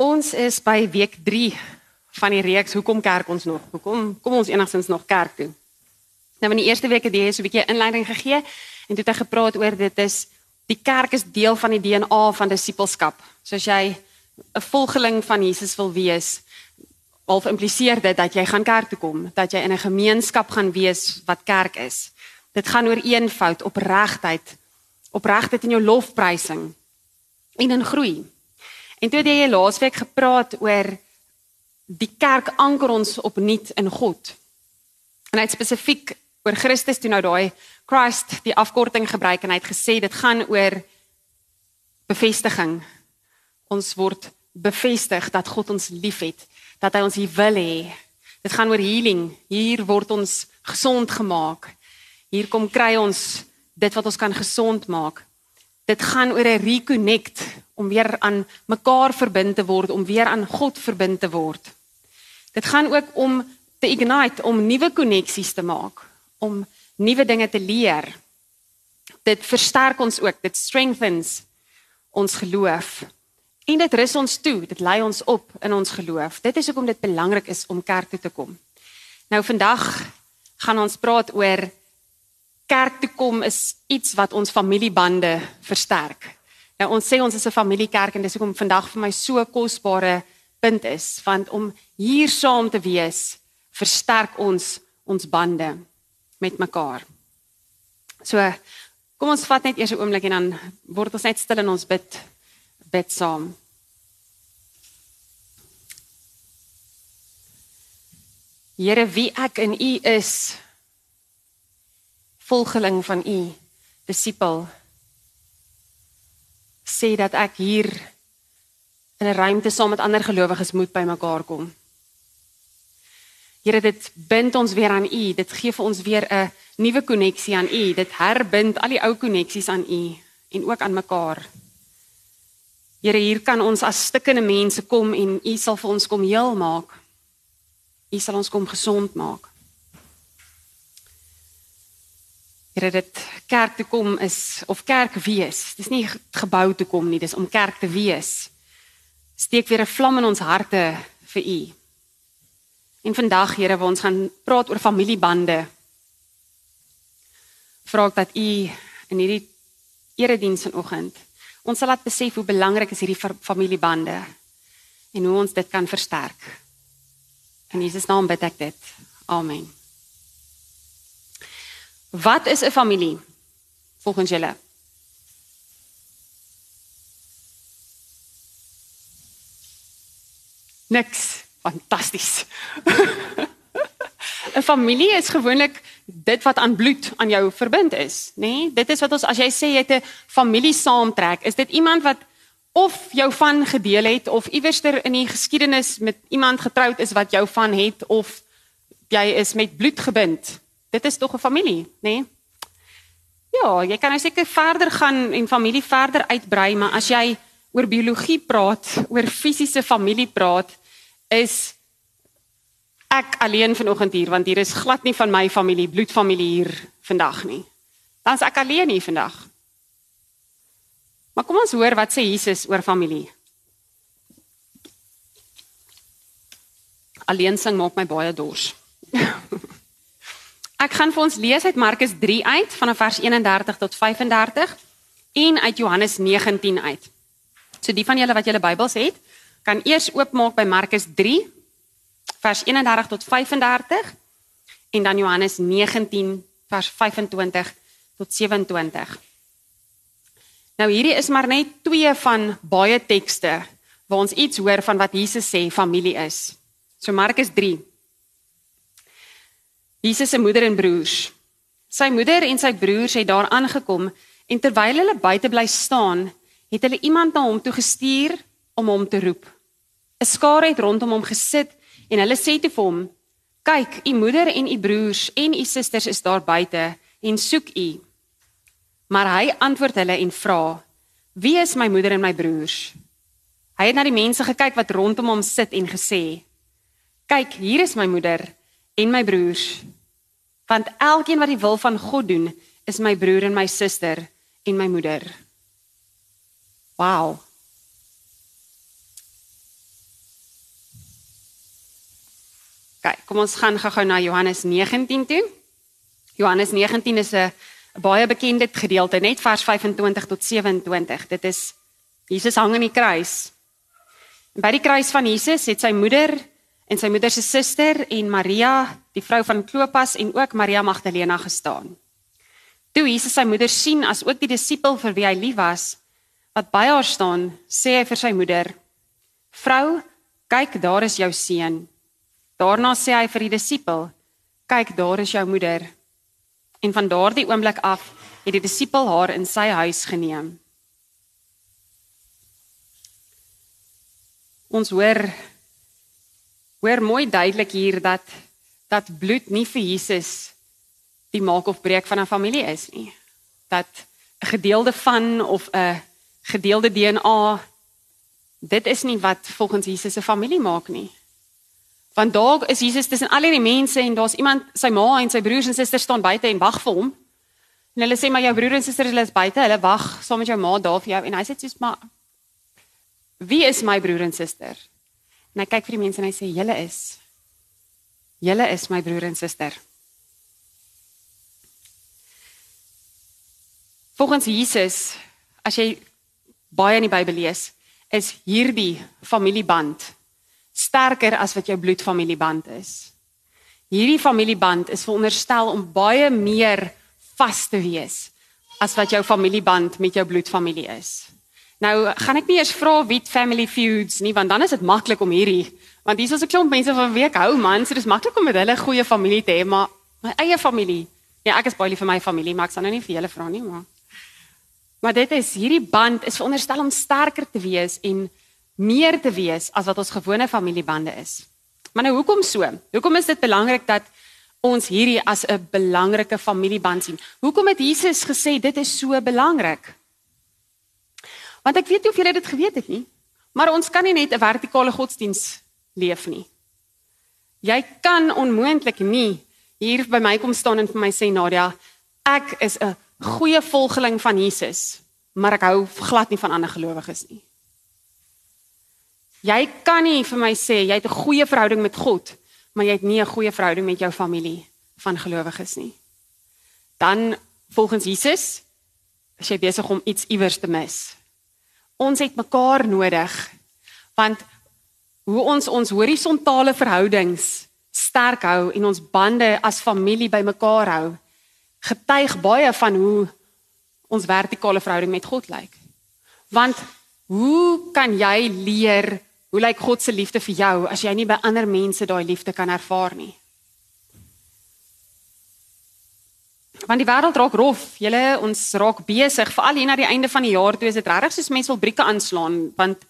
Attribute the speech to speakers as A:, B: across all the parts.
A: Ons is by week 3 van die reeks Hoekom kerk ons nog? Hoekom kom ons enigstens nog kerk toe? Nou in die eerste week het jy so 'n bietjie inleiding gegee en toe het hy gepraat oor dit is die kerk is deel van die DNA van disippelskap. So as jy 'n volgeling van Jesus wil wees, al impliseer dit dat jy gaan kerk toe kom, dat jy in 'n gemeenskap gaan wees wat kerk is. Dit gaan oor eenvoud, opregtheid, opregtheid in jou lofprysing en in groei. En toe het jy laasweek gepraat oor die kerk anker ons opnuut in God. En hy het spesifiek oor Christus toe nou daai Christ die afkorting gebruik en hy het gesê dit gaan oor bevestiging. Ons word bevestig dat God ons liefhet, dat hy ons hier wil hê. Dit gaan oor healing. Hier word ons gesond gemaak. Hier kom kry ons dit wat ons kan gesond maak. Dit gaan oor 'n reconnect om weer aan mekaar verbind te word, om weer aan God verbind te word. Dit gaan ook om te ignite, om nuwe koneksies te maak, om nuwe dinge te leer. Dit versterk ons ook, dit strengthens ons geloof. En dit rus ons toe, dit lei ons op in ons geloof. Dit is hoekom dit belangrik is om kerk toe te kom. Nou vandag gaan ons praat oor kerk toe kom is iets wat ons familiebande versterk. Nou ons sê ons is 'n familiekerk en dis hoekom vandag vir my so kosbare punt is, want om hier saam te wees versterk ons ons bande met mekaar. So kom ons vat net eers 'n oomblik en dan word ons net stil in ons bid bid saam. Here, wie ek in U is, volgeling van U, disipel sê dat ek hier in 'n ruimte saam met ander gelowiges moet by mekaar kom. Here dit bind ons weer aan U, dit gee vir ons weer 'n nuwe koneksie aan U, dit herbind al die ou koneksies aan U en ook aan mekaar. Here hier kan ons as stikkende mense kom en U sal vir ons kom heel maak. U sal ons kom gesond maak. Here dit kerk toe kom is of kerk wees. Dis nie gebou toe kom nie, dis om kerk te wees. Steek weer 'n vlam in ons harte vir U. En vandag Here, waar ons gaan praat oor familiebande. Vra ek dat U in hierdie erediens vanoggend ons sal laat besef hoe belangrik is hierdie familiebande en hoe ons dit kan versterk. In Jesus naam bid ek dit. Amen. Wat is 'n familie volgens julle? Niks. Fantasties. 'n Familie is gewoonlik dit wat aan bloed aan jou verbind is, nê? Nee? Dit is wat ons as jy sê jy het 'n familie saamtrek, is dit iemand wat of jou van gedeel het of iewerster in die geskiedenis met iemand getroud is wat jou van het of jy is met bloed gebind dit is tog 'n familie, nê? Nee? Ja, jy kan nou seker verder gaan en familie verder uitbrei, maar as jy oor biologie praat, oor fisiese familie praat, is ek alleen vanoggend hier want hier is glad nie van my familie, bloedfamilie hier vandag nie. Dan's ek alleen hier vandag. Maar kom ons hoor wat sê Jesus oor familie. Alleen sing maak my baie dors. Ek gaan vir ons lees uit Markus 3 uit vanaf vers 31 tot 35 en uit Johannes 19 uit. So die van julle wat julle Bybels het, kan eers oopmaak by Markus 3 vers 31 tot 35 en dan Johannes 19 vers 25 tot 27. Nou hierdie is maar net twee van baie tekste waar ons iets hoor van wat Jesus sê familie is. So Markus Jesus se moeder en broers. Sy moeder en sy broers het daar aangekom en terwyl hulle buite bly staan, het hulle iemand na hom toe gestuur om hom te roep. 'n Skare het rondom hom gesit en hulle sê te vir hom: "Kyk, u moeder en u broers en u susters is daar buite en soek u." Maar hy antwoord hulle en vra: "Wie is my moeder en my broers?" Hy het na die mense gekyk wat rondom hom sit en gesê: "Kyk, hier is my moeder en my broers want elkeen wat die wil van God doen, is my broer en my suster en my moeder. Wow. Kyk, okay, kom ons gaan gou-gou na Johannes 19 toe. Johannes 19 is 'n baie bekende gedeelte, net vers 25 tot 27. Dit is Jesus hang aan die kruis. En by die kruis van Jesus het sy moeder en sy moeder se suster en Maria, die vrou van Klopas en ook Maria Magdalena gestaan. Toe Jesus sy moeder sien as ook die disipel vir wie hy lief was, wat by haar staan, sê hy vir sy moeder: "Vrou, kyk, daar is jou seun." Daarna sê hy vir die disipel: "Kyk, daar is jou moeder." En van daardie oomblik af het die disipel haar in sy huis geneem. Ons hoor hoor mooi duidelik hier dat dat bloed nie vir Jesus die maak of breek van 'n familie is nie. Dat 'n gedeelde van of 'n gedeelde DNA dit is nie wat volgens Jesus 'n familie maak nie. Want daar is Jesus tussen al hierdie mense en daar's iemand, sy ma en sy broers en susters staan buite en wag vir hom. En hulle sê maar jou broer en suster hulle is buite, hulle wag saam met jou ma daar vir jou en hy sê soos maar wie is my broer en suster? En hy kyk vir die mense en hy sê julle is julle is my broer en suster. Volgens Jesus, as jy baie in die Bybel lees, is hierdie familieband sterker as wat jou bloedfamilieband is. Hierdie familieband is veronderstel om baie meer vas te wees as wat jou familieband met jou bloedfamilie is. Nou gaan ek nie eers vra wie family feuds nie want dan is dit maklik om hierdie want hier is 'n klomp mense van wie ek hou man, so dis maklik om met hulle goeie familie te hê, maar my eie familie. Ja, ek is baie lief vir my familie, maar ek sal nou nie vir julle vra nie, maar Maar dit is hierdie band is veronderstel om sterker te wees en meer te wees as wat ons gewone familiebande is. Maar nou hoekom so? Hoekom is dit belangrik dat ons hierdie as 'n belangrike familieband sien? Hoekom het Jesus gesê dit is so belangrik? Want ek weet nie of julle dit geweet het nie, maar ons kan nie net 'n vertikale godsdiens leef nie. Jy kan onmoontlik nie hier by my kom staan en vir my sê Nadia, ek is 'n goeie volgeling van Jesus, maar ek hou glad nie van ander gelowiges nie. Jy kan nie vir my sê jy het 'n goeie verhouding met God, maar jy het nie 'n goeie verhouding met jou familie van gelowiges nie. Dan volgens Jesus is jy besig om iets iewers te mis. Ons het mekaar nodig want hoe ons ons horisontale verhoudings sterk hou en ons bande as familie bymekaar hou getuig baie van hoe ons vertikale verhouding met God lyk. Want hoe kan jy leer hoe lyk God se liefde vir jou as jy nie by ander mense daai liefde kan ervaar nie? Want die wêreld raak rof. Julle ons raak besig veral hier na die einde van die jaar toe is dit regtig soos mense wil brieke aanslaan want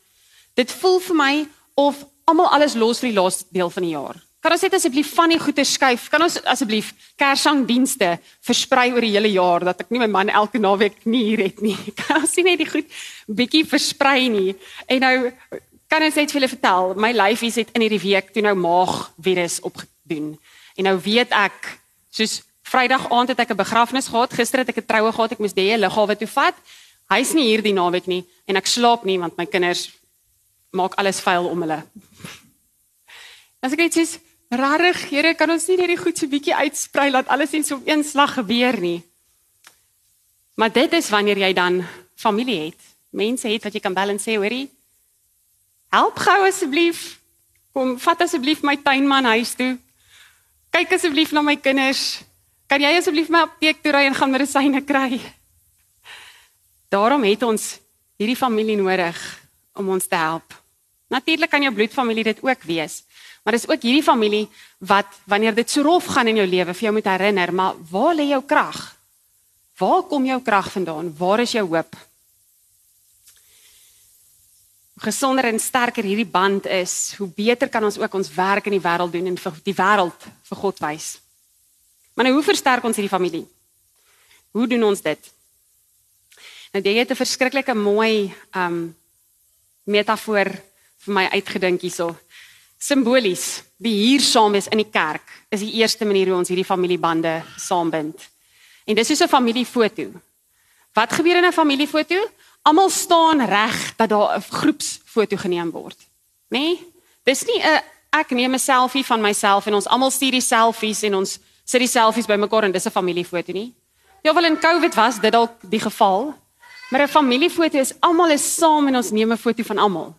A: dit voel vir my of almal alles los vir die laaste deel van die jaar. Kan ons net asseblief van die goeie skuif? Kan ons asseblief Kerssangdienste versprei oor die hele jaar dat ek nie my man elke naweek nie hier het nie. Kan ons nie net die goed bietjie versprei nie? En nou kan ons net vir julle vertel, my lyfies het in hierdie week toe nou maag virus opgedoen. En nou weet ek, soos Vrydag aand het ek 'n begrafnis gehad, gister het ek 'n troue gehad, ek moes die liggawe toe vat. Hy's nie hier die naweek nie en ek slaap nie want my kinders maak alles vuil om hulle. As ek net sê Rarig, Here, kan ons nie net die goed so bietjie uitsprei laat alles net so op een slag gebeur nie. Maar dit is wanneer jy dan familie het. Mense het wat jy kan bel en sê, hoorie, help gou asseblief. Kom, vat asseblief my tuinman huis toe. Kyk asseblief na my kinders. Kan jy asseblief my apteek toe ry en gaan medisyne kry? Daarom het ons hierdie familie nodig om ons te help. Natuurlik kan jou bloedfamilie dit ook wees. Maar dis ook hierdie familie wat wanneer dit so rof gaan in jou lewe vir jou moet herinner, maar waar lê jou krag? Waar kom jou krag vandaan? Waar is jou hoop? Hoe gesonder en sterker hierdie band is, hoe beter kan ons ook ons werk in die wêreld doen en vir die wêreld vir God wys. Maar nou hoe versterk ons hierdie familie? Hoe doen ons dit? Nou jy het 'n verskriklike mooi um metafoor vir my uitgedink hierso simbolies wie hier saam is in die kerk is die eerste manier hoe ons hierdie familiebande saambind. En dis soos 'n familiefoto. Wat gebeur in 'n familiefoto? Almal staan reg dat daar 'n groepsfoto geneem word. Nê? Nee? Dis nie 'n ek neem 'n selfie van myself en ons almal stuur die selfies en ons sit die selfies bymekaar en dis 'n familiefoto nie. Ja, wel in COVID was dit dalk die geval. Maar 'n familiefoto is almal is saam en ons neem 'n foto van almal.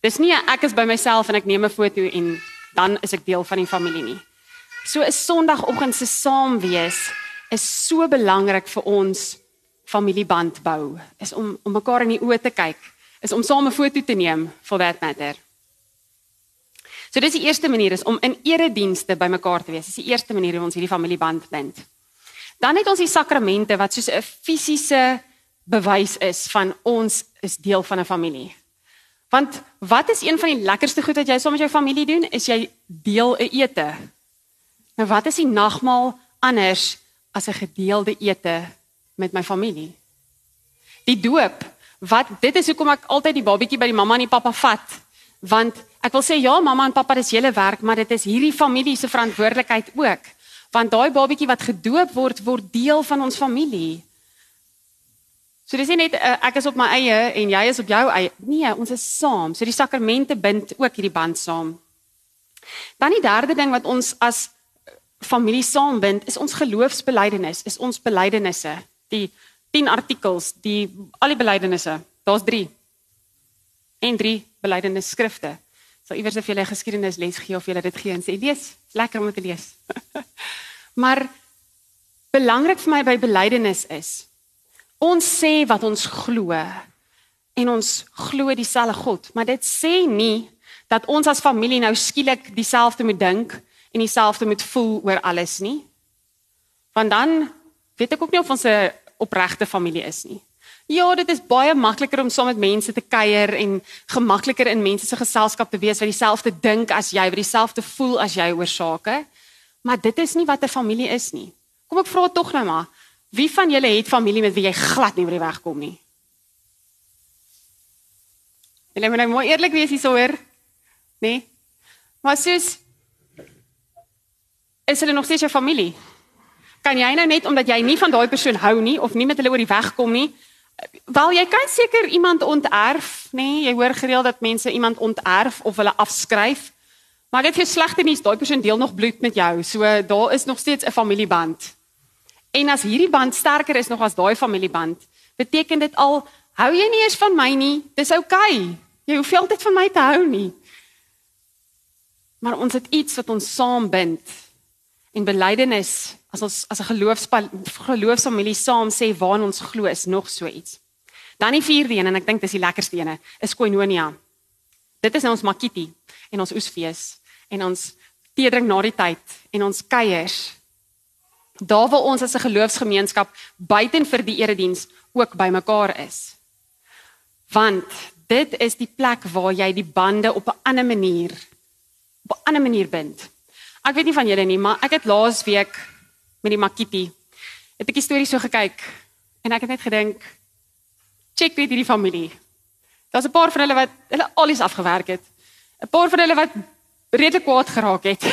A: Dis nie ek is by myself en ek neem 'n foto en dan is ek deel van die familie nie. So 'n Sondagoggend se saam wees is so belangrik vir ons familieband bou. Is om om mekaar in die oë te kyk, is om saam 'n foto te neem for that matter. So dis die eerste manier is om in eredienste bymekaar te wees. Dis die eerste manier hoe ons hierdie familieband bind. Dan het ons die sakramente wat soos 'n fisiese bewys is van ons is deel van 'n familie. Want wat is een van die lekkerste goed wat jy saam met jou familie doen? Is jy deel 'n ete. Nou wat is die nagmaal anders as 'n gedeelde ete met my familie? Die doop. Wat dit is hoekom ek altyd die babatjie by die mamma en die pappa vat. Want ek wil sê ja, mamma en pappa dis julle werk, maar dit is hierdie familie se verantwoordelikheid ook. Want daai babatjie wat gedoop word, word deel van ons familie. So dis nie net uh, ek is op my eie en jy is op jou eie. Nee, ons is saam. So die sakramente bind ook hierdie band saam. Dan die derde ding wat ons as familie saambind is ons geloofsbelijdenis, is ons belydenisse. Die 10 artikels, die al die belydenisse. Daar's 3. En 3 belydenisskrifte. So iewers of jy 'n geskiedenisles gee of jy dit gee en sê lees, lekker om te lees. maar belangrik vir my by belydenis is Ons sê wat ons glo en ons glo dieselfde God, maar dit sê nie dat ons as familie nou skielik dieselfde moet dink en dieselfde moet voel oor alles nie. Want dan weet ek ook nie of ons 'n opregte familie is nie. Ja, dit is baie makliker om saam met mense te kuier en gemakliker in mense se geselskap te wees wat dieselfde dink as jy, wat dieselfde voel as jy oor sake. Maar dit is nie wat 'n familie is nie. Kom ek vra tog nou maar, Wie van julle het familie met wie jy glad nie oor die weg kom nie? Julle moet nou mooi eerlik wees hiersoor. Nee. Maar soos is hulle nog steeds jou familie? Kan jy nou net omdat jy nie van daai persoon hou nie of nie met hulle oor die weg kom nie, wel jy kan seker iemand onterf, nê? Nee? Jy hoor gereeld dat mense iemand onterf of hulle afskryf. Maar dit is slegte nuus, daai persoon deel nog bloed met jou. So daar is nog steeds 'n familieband. En as hierdie band sterker is nog as daai familieband, beteken dit al hou jy nie eens van my nie, dis. Okay. Jy hoef nie altyd van my te hou nie. Maar ons het iets wat ons saam bind. En belydenis, as ons as 'n geloofsfamilie saam sê waar ons glo is nog so iets. Dan die vierde een en ek dink dis die lekkerste een, is koinonia. Dit is nou ons makiti en ons oesfees en ons teedrink na die tyd en ons kuiers daar waar ons as 'n geloofsgemeenskap buiten vir die erediens ook bymekaar is. Want dit is die plek waar jy die bande op 'n ander manier op 'n ander manier bind. Ek weet nie van julle nie, maar ek het laas week met die Makiti het ek die storie so gekyk en ek het net gedink check net hierdie familie. Daar's 'n paar van hulle wat hulle alles afgewerk het. 'n Paar van hulle wat redelik kwaad geraak het.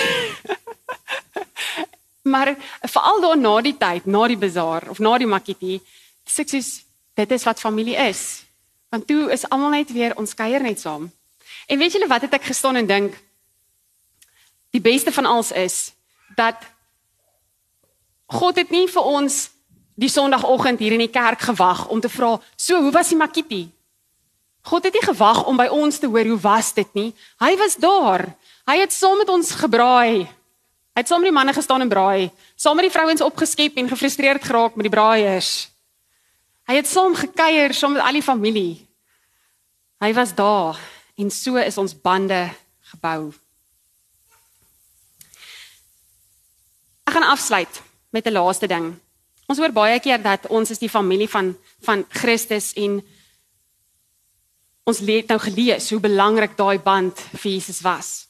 A: Maar veral daar na die tyd, na die bazaar of na die makiti, sukses dit is wat familie is. Want toe is almal net weer ons kuier net saam. En weet julle wat het ek gestaan en dink? Die beste van alles is dat God het nie vir ons die sonoggend hier in die kerk gewag om te vra, "So, hoe was die makiti?" God het nie gewag om by ons te hoor hoe was dit nie. Hy was daar. Hy het saam met ons gebraai. Hy het saam met die manne gestaan en braai, saam met die vrouens opgeskep en gefrustreerd geraak met die braaiers. Hy het saam gekuier saam met al die familie. Hy was daar en so is ons bande gebou. Ek gaan afsluit met 'n laaste ding. Ons hoor baie keer dat ons is die familie van van Christus en ons het nou gelees hoe belangrik daai band vir Jesus was.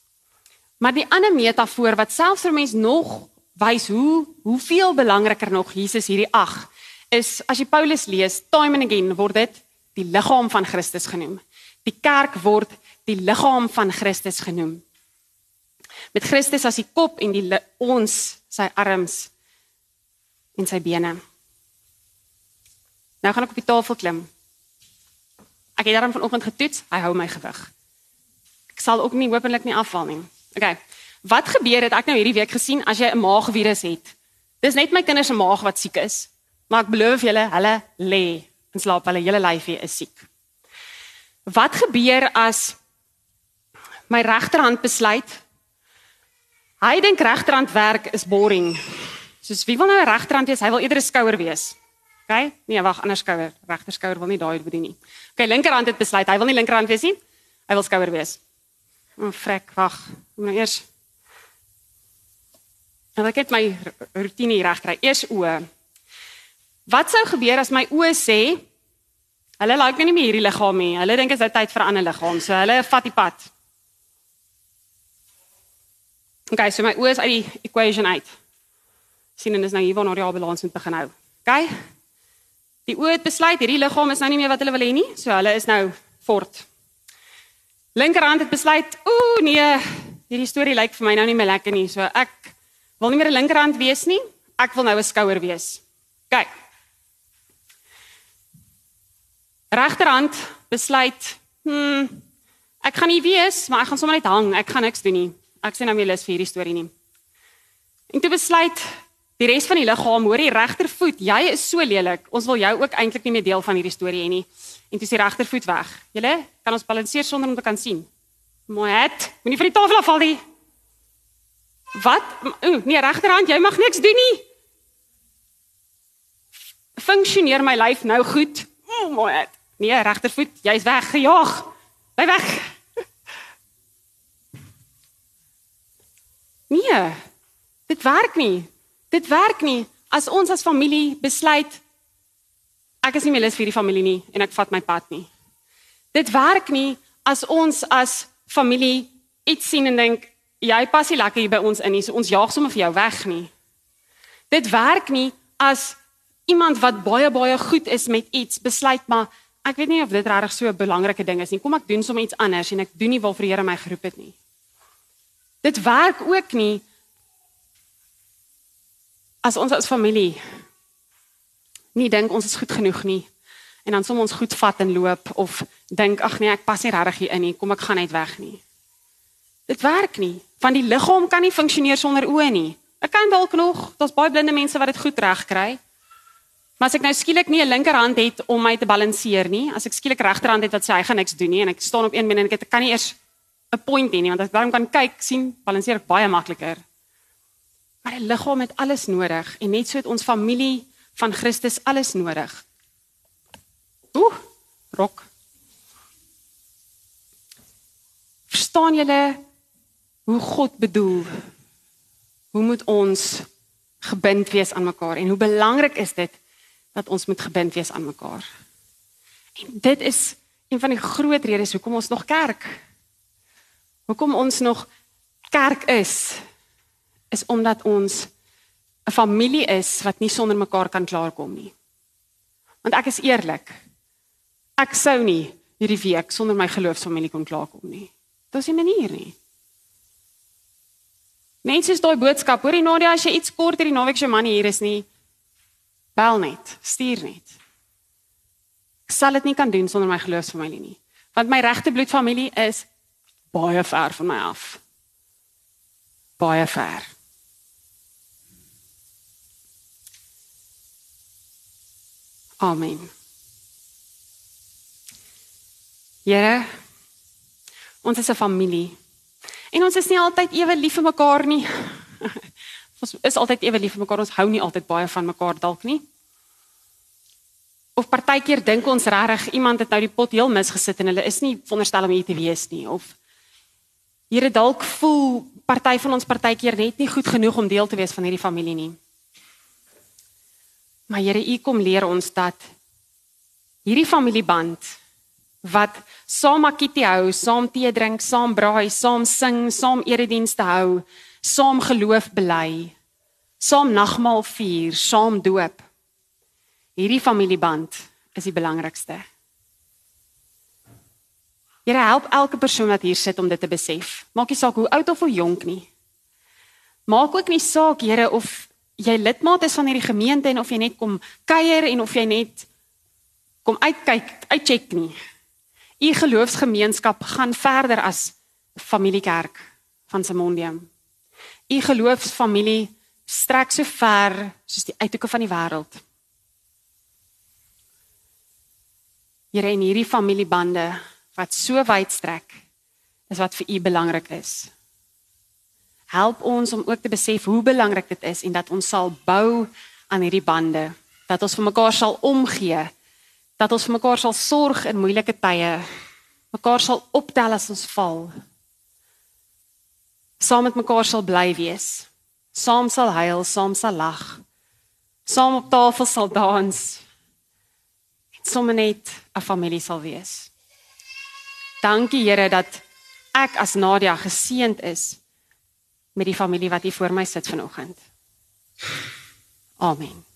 A: Maar die ander metafoor wat selfs vir mense nog wys hoe hoeveel belangriker nog Jesus hierdie ag is as jy Paulus lees, time and again word dit die liggaam van Christus genoem. Die kerk word die liggaam van Christus genoem. Met Christus as die kop en die ons sy arms en sy bene. Nou gaan ek op die tafel klim. Ek het daarom vanoggend getoets, hy hou my gewig. Ek sal ook nie hopelik nie afval nie. Okay. Wat gebeur het ek nou hierdie week gesien as jy 'n maagvirus het? Dis net my kinders se maag wat siek is, maar ek beloof julle, hulle lê in slaap, hulle hele lyfie is siek. Wat gebeur as my regterhand besluit hy dink regterhand werk is boring. Soos wie wil nou 'n regterhand wees? Hy wil eerder 'n skouer wees. OK? Nee, wag, ander skouer. Regter skouer wil nie daai bedien nie. OK, linkerhand het besluit hy wil nie linkerhand wees nie. Hy wil skouer wees. O, oh, frek, wag. Moet nou eers Nou ek het my rotine reg kry. Eers oë. Wat sou gebeur as my oë sê hulle like nie meer hierdie liggaam nie. Hulle dink dit is tyd vir 'n ander liggaam. So hulle vat die pad. Okay, so my oë is uit die equation uit. Sien en dis nou hier waar nou die balans moet begin hou. Okay? Die oë het besluit hierdie liggaam is nou nie meer wat hulle wil hê nie. So hulle is nou fort. Linkerhand het besluit, ooh nee, hierdie storie lyk vir my nou nie meer lekker nie. So ek wil nie meer 'n linkerhand wees nie. Ek wil nou 'n skouer wees. Kyk. Regterhand besluit, hm, ek gaan nie wees, maar ek gaan sommer net hang. Ek gaan niks doen nie. Ek sien nou meer lus vir hierdie storie nie. En toe besluit die res van die liggaam, hoor die regtervoet, jy is so lelik. Ons wil jou ook eintlik nie meer deel van hierdie storie hê nie. En toe is die regtervoet weg. Julle kan ons balanseer sonder om te kan sien. Mooi het. Moenie van die tafel afval nie. Wat? Ooh, nee, regterhand, jy mag niks doen nie. Funksioneer my lyf nou goed? Ooh, mooi. Nee, regtervoet, jy's weg, gejaag. Bly weg. Nee. Dit werk nie. Dit werk nie as ons as familie besluit ek is nie meer lus vir hierdie familie nie en ek vat my pad nie. Dit werk nie as ons as familie iets sien en dink jy pas nie lekker hier by ons in nie, so ons jaag sommer vir jou weg nie. Dit werk nie as iemand wat baie baie goed is met iets besluit maar ek weet nie of dit regtig so 'n belangrike ding is nie. Kom ek doen sommer iets anders en ek doen nie waarvoor die Here my geroep het nie. Dit werk ook nie as ons as familie nie dink ons is goed genoeg nie en dan soms ons goed vat en loop of dink ag nee ek pas nie regtig hier in nie kom ek gaan net weg nie dit werk nie van die liggaam kan nie funksioneer sonder oë nie. Ek kan dalk nog, daar's baie blinde mense wat dit goed reg kry. Maar as ek nou skielik nie 'n linkerhand het om my te balanseer nie, as ek skielik regterhand het wat sê hy gaan niks doen nie en ek staan op een been en ek kan nie eers 'n point hê nie, want as ek daarom kan kyk, sien, balanseer ek baie makliker. Maar 'n liggaam het alles nodig en net so het ons familie van Christus alles nodig. Ooh, rok. Verstaan julle hoe God bedoel. Hoe moet ons gebind wees aan mekaar en hoe belangrik is dit dat ons moet gebind wees aan mekaar. En dit is een van die groot redes hoekom ons nog kerk. Hoekom ons nog kerk is is omdat ons 'n familie is wat nie sonder mekaar kan klaarkom nie. Want ek is eerlik. Ek sou nie hierdie week sonder my geloofsfamilie kon klaarkom nie. Dit is nie manier nie. Mense is daai boodskap. Hoorie Nadia, as jy iets kort hierdie naweek se man hier is nie, bel net, stuur net. Ek sal dit nie kan doen sonder my geloofsfamilie nie. Want my regte bloedfamilie is baie ver van my af. Baie ver. Amen. Here, ons is 'n familie. En ons is nie altyd ewe lief vir mekaar nie. ons is altyd ewe lief vir mekaar. Ons hou nie altyd baie van mekaar dalk nie. Of partykeer dink ons regtig iemand het nou die pot heel misgesit en hulle is nie veronderstel om hier te wees nie of Here dalk voel party van ons partykeer net nie goed genoeg om deel te wees van hierdie familie nie. Maar Here, U kom leer ons dat hierdie familieband wat saam akkie hou, saam tee drink, saam braai, saam sing, saam eredienste hou, saam geloof bely, saam nagmaal vier, saam doop. Hierdie familieband is die belangrikste. Here help elke persoon wat hier sit om dit te besef. Maak nie saak hoe oud of hoe jonk nie. Maak ook nie saak Here of jy lidmaat is van hierdie gemeente en of jy net kom kuier en of jy net kom uitkyk, uitcheck nie. U geloofsgemeenskap gaan verder as familiekerk van Simondium. U geloofsfamilie strek so ver soos die uithoeke van die wêreld. Here en hierdie familiebande wat so wyd strek is wat vir u belangrik is. Help ons om ook te besef hoe belangrik dit is en dat ons sal bou aan hierdie bande, dat ons vir mekaar sal omgee, dat ons vir mekaar sal sorg in moeilike tye, mekaar sal optel as ons val. Saam met mekaar sal bly wees. Saam sal huil, saam sal lag. Saam op tafel sal dans. En sommer net 'n familie sal wees. Dankie Here dat ek as Nadia geseënd is met die familie wat hier voor my sit vanoggend. Amen.